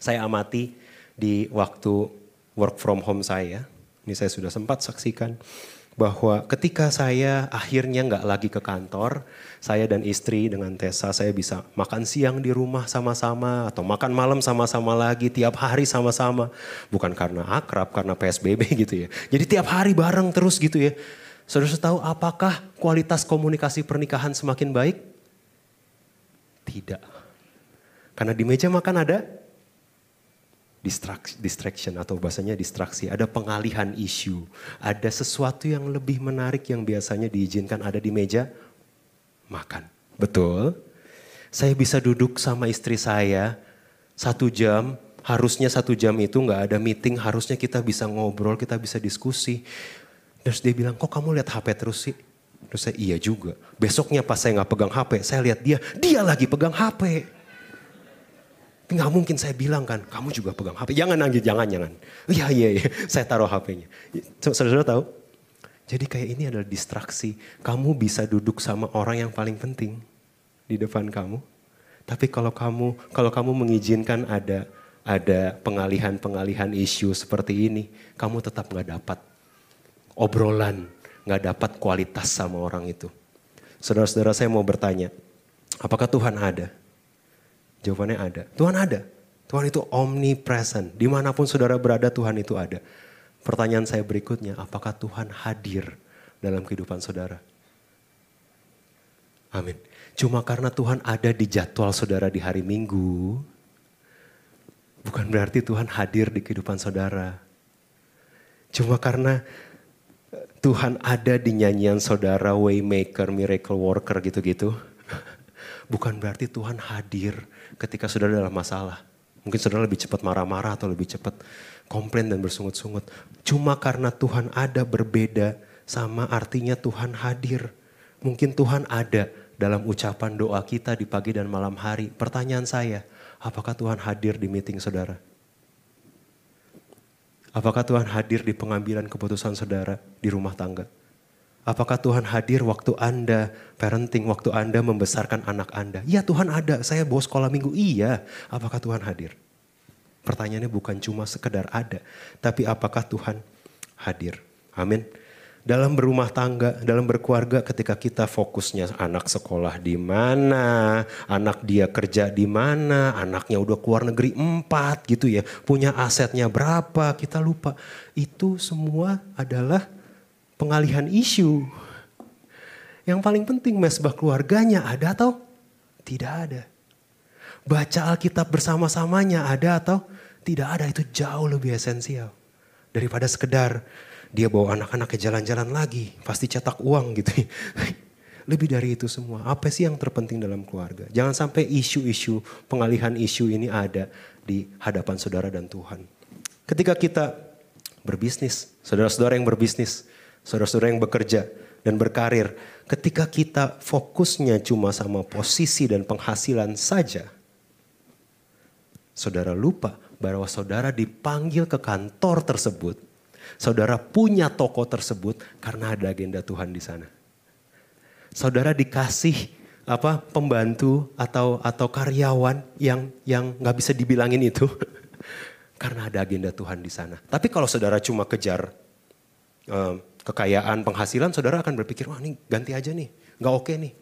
Saya amati di waktu work from home saya. Ini saya sudah sempat saksikan bahwa ketika saya akhirnya nggak lagi ke kantor, saya dan istri dengan Tessa saya bisa makan siang di rumah sama-sama atau makan malam sama-sama lagi tiap hari sama-sama. Bukan karena akrab, karena PSBB gitu ya. Jadi tiap hari bareng terus gitu ya. Saudara tahu apakah kualitas komunikasi pernikahan semakin baik? Tidak. Karena di meja makan ada distraction atau bahasanya distraksi, ada pengalihan isu, ada sesuatu yang lebih menarik yang biasanya diizinkan ada di meja makan. Betul? Saya bisa duduk sama istri saya satu jam, harusnya satu jam itu nggak ada meeting, harusnya kita bisa ngobrol, kita bisa diskusi. Terus dia bilang, kok kamu lihat HP terus sih? Terus saya iya juga. Besoknya pas saya nggak pegang HP, saya lihat dia, dia lagi pegang HP. Nggak mungkin saya bilang kan, kamu juga pegang HP. Jangan nangis, jangan, jangan. Iya, iya, iya. Saya taruh HP-nya. Saudara-saudara tahu? Jadi kayak ini adalah distraksi. Kamu bisa duduk sama orang yang paling penting di depan kamu. Tapi kalau kamu kalau kamu mengizinkan ada ada pengalihan-pengalihan isu seperti ini, kamu tetap nggak dapat obrolan, nggak dapat kualitas sama orang itu. Saudara-saudara saya mau bertanya, apakah Tuhan ada? Jawabannya ada. Tuhan ada. Tuhan itu omnipresent. Di mana pun saudara berada Tuhan itu ada. Pertanyaan saya berikutnya, apakah Tuhan hadir dalam kehidupan saudara? Amin. Cuma karena Tuhan ada di jadwal saudara di hari Minggu, bukan berarti Tuhan hadir di kehidupan saudara. Cuma karena Tuhan ada di nyanyian saudara, waymaker, miracle worker gitu-gitu. Bukan berarti Tuhan hadir ketika saudara dalam masalah. Mungkin saudara lebih cepat marah-marah atau lebih cepat komplain dan bersungut-sungut. Cuma karena Tuhan ada berbeda sama artinya Tuhan hadir. Mungkin Tuhan ada dalam ucapan doa kita di pagi dan malam hari. Pertanyaan saya, apakah Tuhan hadir di meeting saudara? Apakah Tuhan hadir di pengambilan keputusan saudara di rumah tangga? Apakah Tuhan hadir waktu Anda parenting, waktu Anda membesarkan anak Anda? Iya Tuhan ada, saya bawa sekolah minggu. Iya, apakah Tuhan hadir? Pertanyaannya bukan cuma sekedar ada, tapi apakah Tuhan hadir? Amin. Dalam berumah tangga, dalam berkeluarga ketika kita fokusnya anak sekolah di mana, anak dia kerja di mana, anaknya udah keluar negeri empat gitu ya, punya asetnya berapa, kita lupa. Itu semua adalah pengalihan isu. Yang paling penting mesbah keluarganya ada atau tidak ada. Baca Alkitab bersama-samanya ada atau tidak ada, itu jauh lebih esensial. Daripada sekedar dia bawa anak-anak ke jalan-jalan lagi, pasti cetak uang gitu. Lebih dari itu semua, apa sih yang terpenting dalam keluarga? Jangan sampai isu-isu, pengalihan isu ini ada di hadapan saudara dan Tuhan. Ketika kita berbisnis, saudara-saudara yang berbisnis, saudara-saudara yang bekerja dan berkarir, ketika kita fokusnya cuma sama posisi dan penghasilan saja, saudara lupa bahwa saudara dipanggil ke kantor tersebut Saudara punya toko tersebut karena ada agenda Tuhan di sana. Saudara dikasih apa pembantu atau atau karyawan yang yang nggak bisa dibilangin itu karena ada agenda Tuhan di sana. Tapi kalau saudara cuma kejar um, kekayaan, penghasilan, saudara akan berpikir wah ini ganti aja nih, nggak oke nih,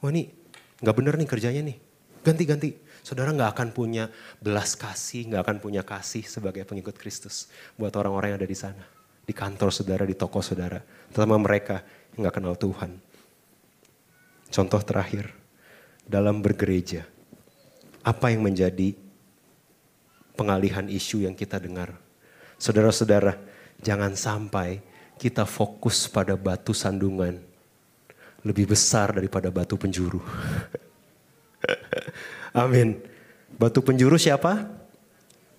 wah ini nggak bener nih kerjanya nih, ganti-ganti. Saudara nggak akan punya belas kasih, nggak akan punya kasih sebagai pengikut Kristus buat orang-orang yang ada di sana. Di kantor saudara, di toko saudara. Terutama mereka yang nggak kenal Tuhan. Contoh terakhir, dalam bergereja. Apa yang menjadi pengalihan isu yang kita dengar? Saudara-saudara, jangan sampai kita fokus pada batu sandungan lebih besar daripada batu penjuru. Amin. Batu penjuru siapa?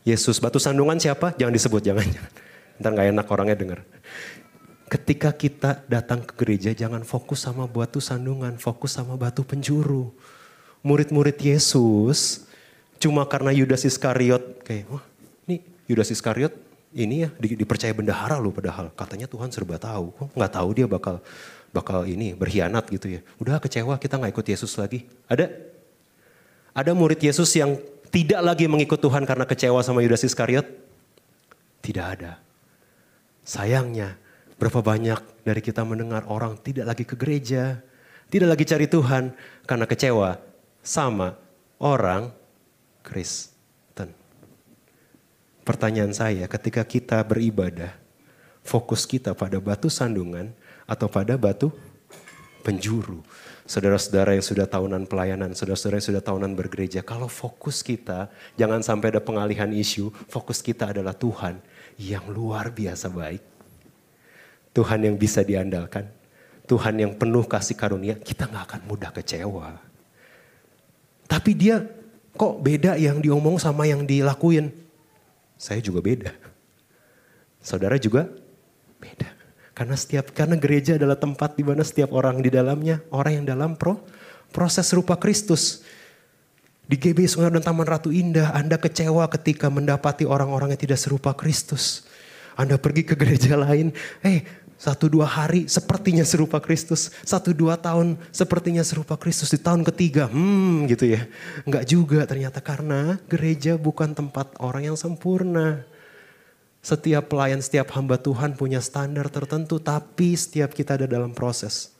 Yesus. Batu sandungan siapa? Jangan disebut, jangan. Ntar gak enak orangnya dengar. Ketika kita datang ke gereja jangan fokus sama batu sandungan, fokus sama batu penjuru. Murid-murid Yesus cuma karena Yudas Iskariot kayak, wah ini Yudas Iskariot ini ya dipercaya bendahara loh padahal katanya Tuhan serba tahu. Kok nggak tahu dia bakal bakal ini berkhianat gitu ya. Udah kecewa kita nggak ikut Yesus lagi. Ada? Ada murid Yesus yang tidak lagi mengikut Tuhan karena kecewa sama Yudas Iskariot? Tidak ada. Sayangnya, berapa banyak dari kita mendengar orang tidak lagi ke gereja, tidak lagi cari Tuhan karena kecewa sama orang Kristen. Pertanyaan saya, ketika kita beribadah, fokus kita pada batu sandungan atau pada batu penjuru? Saudara-saudara yang sudah tahunan pelayanan, saudara-saudara yang sudah tahunan bergereja, kalau fokus kita jangan sampai ada pengalihan isu, fokus kita adalah Tuhan yang luar biasa baik. Tuhan yang bisa diandalkan, Tuhan yang penuh kasih karunia, kita nggak akan mudah kecewa. Tapi dia kok beda yang diomong sama yang dilakuin. Saya juga beda. Saudara juga beda. Karena setiap karena gereja adalah tempat di mana setiap orang di dalamnya orang yang dalam pro, proses rupa Kristus. Di GB Sungai dan Taman Ratu Indah, Anda kecewa ketika mendapati orang-orang yang tidak serupa Kristus. Anda pergi ke gereja lain, eh hey, satu dua hari sepertinya serupa Kristus. Satu dua tahun sepertinya serupa Kristus. Di tahun ketiga, hmm gitu ya. Enggak juga ternyata karena gereja bukan tempat orang yang sempurna. Setiap pelayan, setiap hamba Tuhan punya standar tertentu, tapi setiap kita ada dalam proses.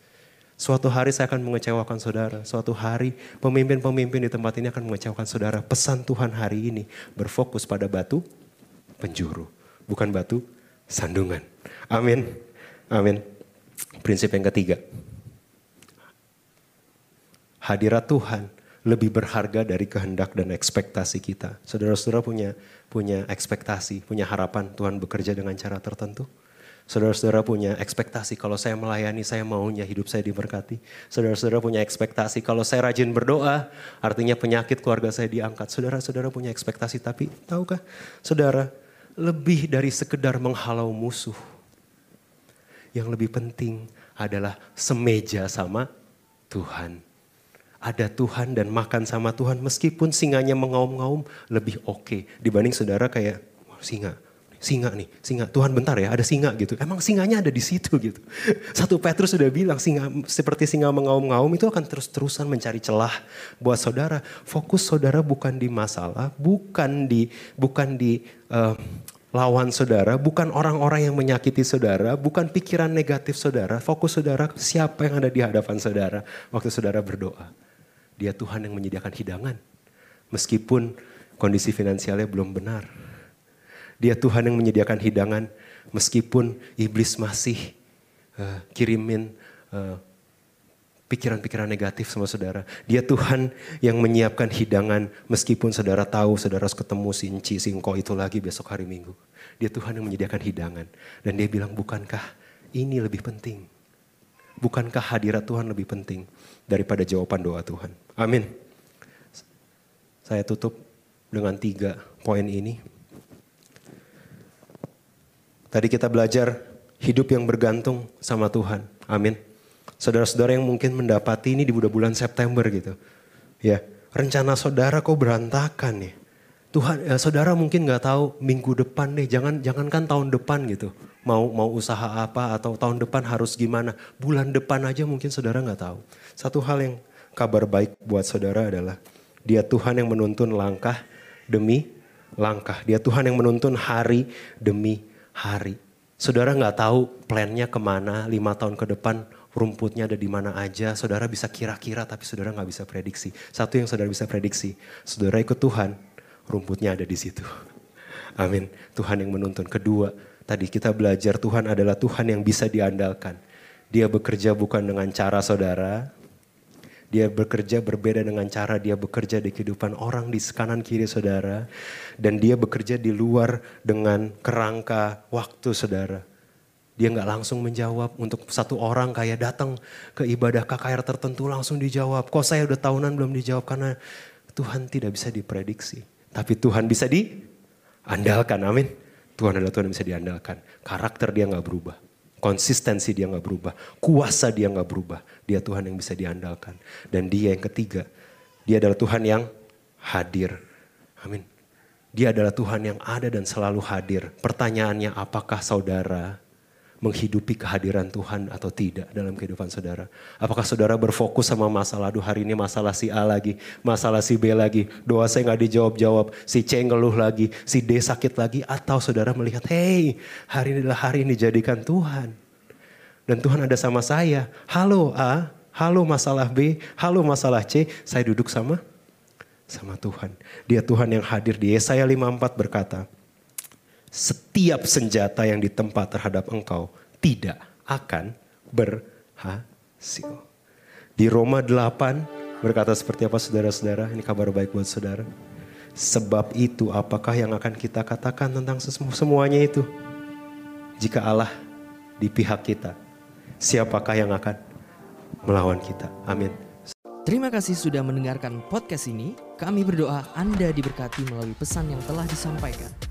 Suatu hari saya akan mengecewakan saudara. Suatu hari pemimpin-pemimpin di tempat ini akan mengecewakan saudara. Pesan Tuhan hari ini berfokus pada batu penjuru, bukan batu sandungan. Amin. Amin. Prinsip yang ketiga. Hadirat Tuhan lebih berharga dari kehendak dan ekspektasi kita. Saudara-saudara punya punya ekspektasi, punya harapan Tuhan bekerja dengan cara tertentu. Saudara-saudara punya ekspektasi kalau saya melayani saya maunya hidup saya diberkati. Saudara-saudara punya ekspektasi kalau saya rajin berdoa artinya penyakit keluarga saya diangkat. Saudara-saudara punya ekspektasi tapi tahukah saudara lebih dari sekedar menghalau musuh. Yang lebih penting adalah semeja sama Tuhan ada Tuhan dan makan sama Tuhan meskipun singanya mengaum-ngaum lebih oke okay dibanding saudara kayak singa singa nih, singa. Tuhan bentar ya, ada singa gitu. Emang singanya ada di situ gitu. Satu Petrus sudah bilang singa seperti singa mengaum-ngaum itu akan terus-terusan mencari celah buat saudara. Fokus saudara bukan di masalah, bukan di bukan di uh, lawan saudara, bukan orang-orang yang menyakiti saudara, bukan pikiran negatif saudara. Fokus saudara siapa yang ada di hadapan saudara waktu saudara berdoa. Dia Tuhan yang menyediakan hidangan. Meskipun kondisi finansialnya belum benar. Dia Tuhan yang menyediakan hidangan meskipun iblis masih uh, kirimin uh, pikiran-pikiran negatif sama saudara. Dia Tuhan yang menyiapkan hidangan meskipun saudara tahu saudara harus ketemu sinci, singko itu lagi besok hari minggu. Dia Tuhan yang menyediakan hidangan. Dan dia bilang bukankah ini lebih penting? Bukankah hadirat Tuhan lebih penting daripada jawaban doa Tuhan? Amin. Saya tutup dengan tiga poin ini. Tadi kita belajar hidup yang bergantung sama Tuhan. Amin. Saudara-saudara yang mungkin mendapati ini di bulan September gitu. Ya, rencana saudara kok berantakan nih. Tuhan, ya, saudara mungkin nggak tahu minggu depan nih, jangan jangankan tahun depan gitu. Mau mau usaha apa atau tahun depan harus gimana. Bulan depan aja mungkin saudara nggak tahu. Satu hal yang kabar baik buat saudara adalah dia Tuhan yang menuntun langkah demi langkah. Dia Tuhan yang menuntun hari demi hari. Saudara nggak tahu plannya ke mana lima tahun ke depan rumputnya ada di mana aja. Saudara bisa kira-kira tapi saudara nggak bisa prediksi. Satu yang saudara bisa prediksi, saudara ikut Tuhan, rumputnya ada di situ. Amin. Tuhan yang menuntun. Kedua, tadi kita belajar Tuhan adalah Tuhan yang bisa diandalkan. Dia bekerja bukan dengan cara saudara, dia bekerja berbeda dengan cara dia bekerja di kehidupan orang di kanan kiri saudara. Dan dia bekerja di luar dengan kerangka waktu saudara. Dia nggak langsung menjawab untuk satu orang kayak datang ke ibadah KKR tertentu langsung dijawab. Kok saya udah tahunan belum dijawab karena Tuhan tidak bisa diprediksi. Tapi Tuhan bisa diandalkan, amin. Tuhan adalah Tuhan yang bisa diandalkan. Karakter dia nggak berubah. Konsistensi dia nggak berubah. Kuasa dia nggak berubah. Dia Tuhan yang bisa diandalkan. Dan dia yang ketiga, dia adalah Tuhan yang hadir. Amin. Dia adalah Tuhan yang ada dan selalu hadir. Pertanyaannya apakah saudara menghidupi kehadiran Tuhan atau tidak dalam kehidupan saudara. Apakah saudara berfokus sama masalah, aduh hari ini masalah si A lagi, masalah si B lagi, doa saya nggak dijawab-jawab, si C ngeluh lagi, si D sakit lagi, atau saudara melihat, hey hari ini adalah hari ini dijadikan Tuhan. Dan Tuhan ada sama saya, halo A, halo masalah B, halo masalah C, saya duduk sama sama Tuhan. Dia Tuhan yang hadir di Yesaya 54 berkata, setiap senjata yang ditempa terhadap engkau tidak akan berhasil. Di Roma 8 berkata seperti apa saudara-saudara? Ini kabar baik buat saudara. Sebab itu apakah yang akan kita katakan tentang semuanya itu? Jika Allah di pihak kita, siapakah yang akan melawan kita? Amin. Terima kasih sudah mendengarkan podcast ini. Kami berdoa Anda diberkati melalui pesan yang telah disampaikan.